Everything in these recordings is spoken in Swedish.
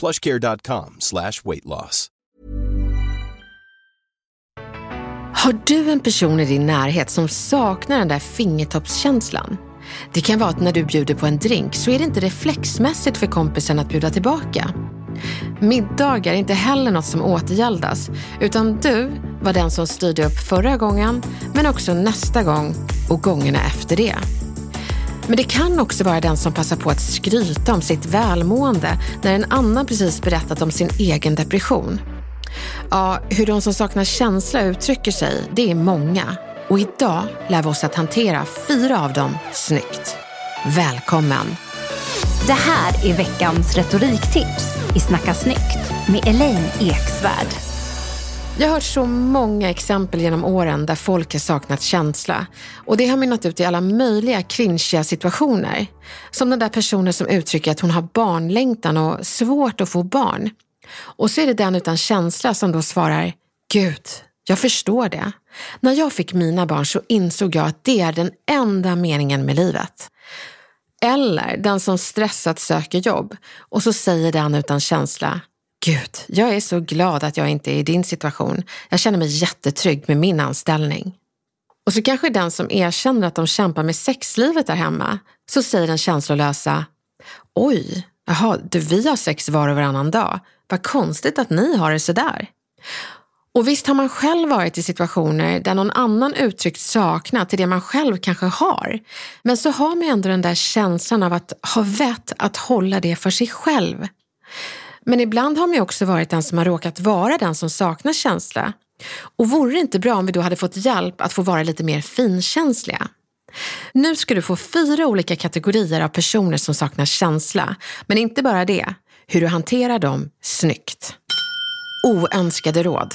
plushcare.com slash weight loss. Har du en person i din närhet som saknar den där fingertoppskänslan? Det kan vara att när du bjuder på en drink så är det inte reflexmässigt för kompisen att bjuda tillbaka. Middagar är inte heller något som återgäldas, utan du var den som styrde upp förra gången, men också nästa gång och gångerna efter det. Men det kan också vara den som passar på att skryta om sitt välmående när en annan precis berättat om sin egen depression. Ja, hur de som saknar känsla uttrycker sig, det är många. Och idag lär vi oss att hantera fyra av dem snyggt. Välkommen! Det här är veckans retoriktips i Snacka snyggt med Elaine Eksvärd. Jag har hört så många exempel genom åren där folk har saknat känsla. Och det har mynnat ut i alla möjliga cringeiga situationer. Som den där personen som uttrycker att hon har barnlängtan och svårt att få barn. Och så är det den utan känsla som då svarar, Gud, jag förstår det. När jag fick mina barn så insåg jag att det är den enda meningen med livet. Eller den som stressat söker jobb och så säger den utan känsla, Gud, jag är så glad att jag inte är i din situation. Jag känner mig jättetrygg med min anställning. Och så kanske den som erkänner att de kämpar med sexlivet där hemma, så säger den känslolösa, Oj, jaha, du, vi har sex var och varannan dag. Vad konstigt att ni har det sådär. Och visst har man själv varit i situationer där någon annan uttryckt saknad till det man själv kanske har. Men så har man ändå den där känslan av att ha vett att hålla det för sig själv. Men ibland har man ju också varit den som har råkat vara den som saknar känsla. Och vore det inte bra om vi då hade fått hjälp att få vara lite mer finkänsliga? Nu ska du få fyra olika kategorier av personer som saknar känsla. Men inte bara det, hur du hanterar dem snyggt. Oönskade råd.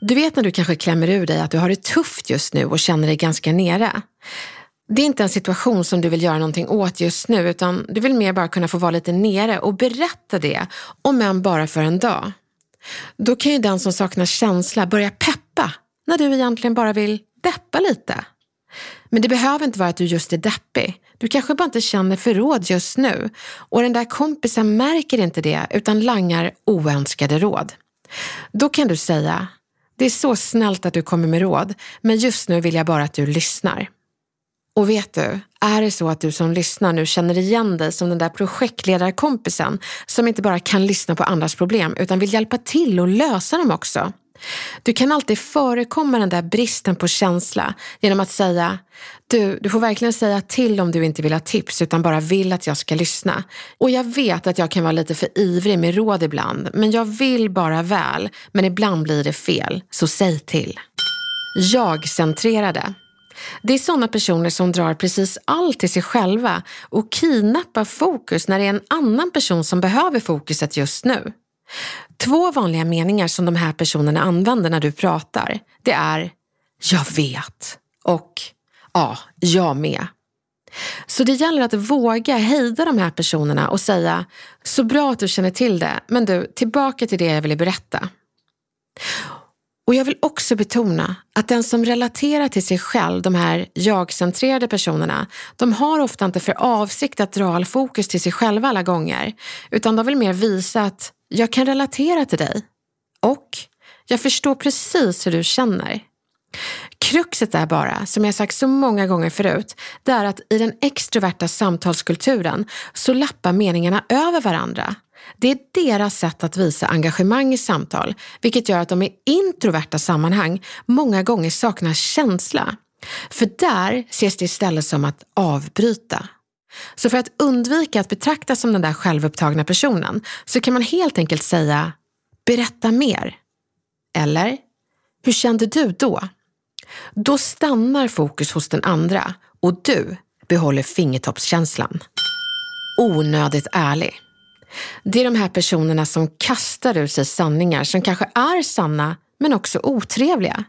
Du vet när du kanske klämmer ur dig att du har det tufft just nu och känner dig ganska nere. Det är inte en situation som du vill göra någonting åt just nu utan du vill mer bara kunna få vara lite nere och berätta det, om än bara för en dag. Då kan ju den som saknar känsla börja peppa när du egentligen bara vill deppa lite. Men det behöver inte vara att du just är deppig. Du kanske bara inte känner för råd just nu och den där kompisen märker inte det utan langar oönskade råd. Då kan du säga, det är så snällt att du kommer med råd, men just nu vill jag bara att du lyssnar. Och vet du, är det så att du som lyssnar nu känner igen dig som den där projektledarkompisen som inte bara kan lyssna på andras problem utan vill hjälpa till och lösa dem också? Du kan alltid förekomma den där bristen på känsla genom att säga du, du får verkligen säga till om du inte vill ha tips utan bara vill att jag ska lyssna. Och jag vet att jag kan vara lite för ivrig med råd ibland, men jag vill bara väl, men ibland blir det fel, så säg till. Jag-centrerade. Det är sådana personer som drar precis allt till sig själva och kidnappar fokus när det är en annan person som behöver fokuset just nu. Två vanliga meningar som de här personerna använder när du pratar, det är “jag vet” och “ja, jag med”. Så det gäller att våga hejda de här personerna och säga “så bra att du känner till det, men du, tillbaka till det jag ville berätta”. Och jag vill också betona att den som relaterar till sig själv, de här jag-centrerade personerna, de har ofta inte för avsikt att dra all fokus till sig själva alla gånger, utan de vill mer visa att jag kan relatera till dig och jag förstår precis hur du känner. Kruxet är bara, som jag sagt så många gånger förut, det är att i den extroverta samtalskulturen så lappar meningarna över varandra. Det är deras sätt att visa engagemang i samtal, vilket gör att de i introverta sammanhang många gånger saknar känsla. För där ses det istället som att avbryta. Så för att undvika att betraktas som den där självupptagna personen så kan man helt enkelt säga “berätta mer” eller “hur kände du då?” Då stannar fokus hos den andra och du behåller fingertoppskänslan. Onödigt ärlig. Det är de här personerna som kastar ur sig sanningar som kanske är sanna men också otrevliga.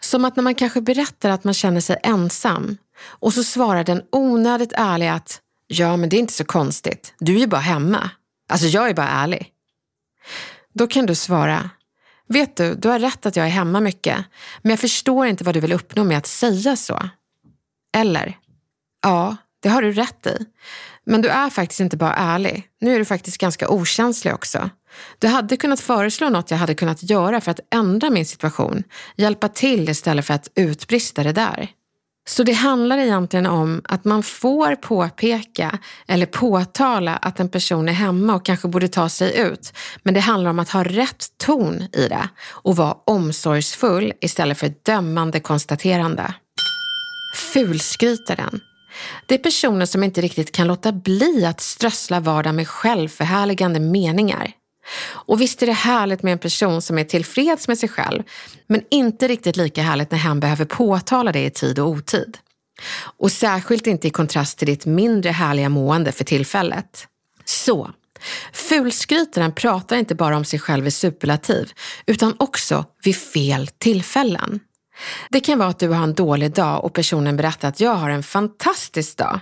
Som att när man kanske berättar att man känner sig ensam och så svarar den onödigt ärliga att ja, men det är inte så konstigt. Du är ju bara hemma. Alltså, jag är bara ärlig. Då kan du svara Vet du, du har rätt att jag är hemma mycket, men jag förstår inte vad du vill uppnå med att säga så. Eller, ja, det har du rätt i. Men du är faktiskt inte bara ärlig. Nu är du faktiskt ganska okänslig också. Du hade kunnat föreslå något jag hade kunnat göra för att ändra min situation. Hjälpa till istället för att utbrista det där. Så det handlar egentligen om att man får påpeka eller påtala att en person är hemma och kanske borde ta sig ut. Men det handlar om att ha rätt ton i det och vara omsorgsfull istället för dömande konstaterande. Fulskrytaren. Det är personer som inte riktigt kan låta bli att strössla vardagen med självförhärligande meningar. Och visst är det härligt med en person som är tillfreds med sig själv, men inte riktigt lika härligt när han behöver påtala det i tid och otid. Och särskilt inte i kontrast till ditt mindre härliga mående för tillfället. Så, fulskrytaren pratar inte bara om sig själv i superlativ, utan också vid fel tillfällen. Det kan vara att du har en dålig dag och personen berättar att jag har en fantastisk dag.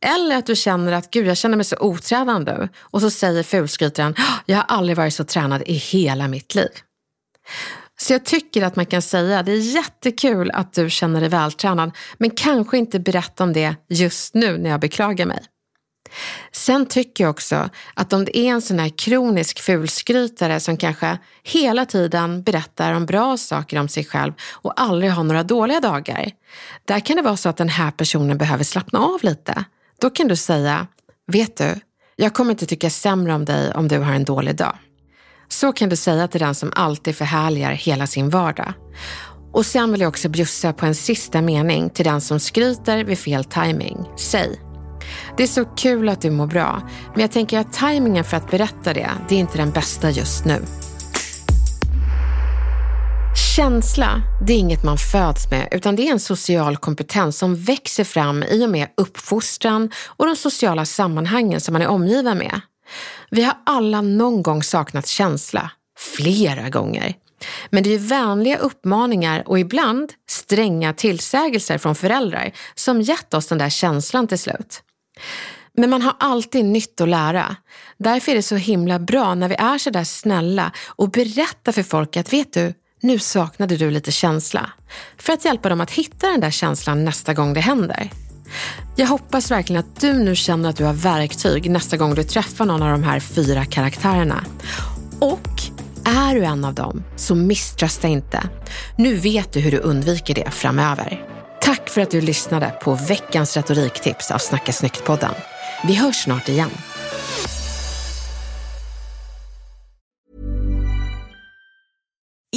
Eller att du känner att gud, jag känner mig så otränad nu. Och så säger fulskrytaren, jag har aldrig varit så tränad i hela mitt liv. Så jag tycker att man kan säga, det är jättekul att du känner dig vältränad, men kanske inte berätta om det just nu när jag beklagar mig. Sen tycker jag också att om det är en sån här kronisk fulskrytare som kanske hela tiden berättar om bra saker om sig själv och aldrig har några dåliga dagar. Där kan det vara så att den här personen behöver slappna av lite. Då kan du säga, vet du, jag kommer inte tycka sämre om dig om du har en dålig dag. Så kan du säga till den som alltid förhärligar hela sin vardag. Och sen vill jag också bjussa på en sista mening till den som skryter vid fel timing. Säg, det är så kul att du mår bra, men jag tänker att tajmingen för att berätta det, det är inte den bästa just nu. Känsla, det är inget man föds med, utan det är en social kompetens som växer fram i och med uppfostran och de sociala sammanhangen som man är omgiven med. Vi har alla någon gång saknat känsla, flera gånger. Men det är vänliga uppmaningar och ibland stränga tillsägelser från föräldrar som gett oss den där känslan till slut. Men man har alltid nytt att lära. Därför är det så himla bra när vi är så där snälla och berättar för folk att vet du, nu saknade du lite känsla. För att hjälpa dem att hitta den där känslan nästa gång det händer. Jag hoppas verkligen att du nu känner att du har verktyg nästa gång du träffar någon av de här fyra karaktärerna. Och är du en av dem, så misströsta inte. Nu vet du hur du undviker det framöver. Tack för att du lyssnade på veckans retoriktips av Snacka snyggt-podden. Vi hörs snart igen.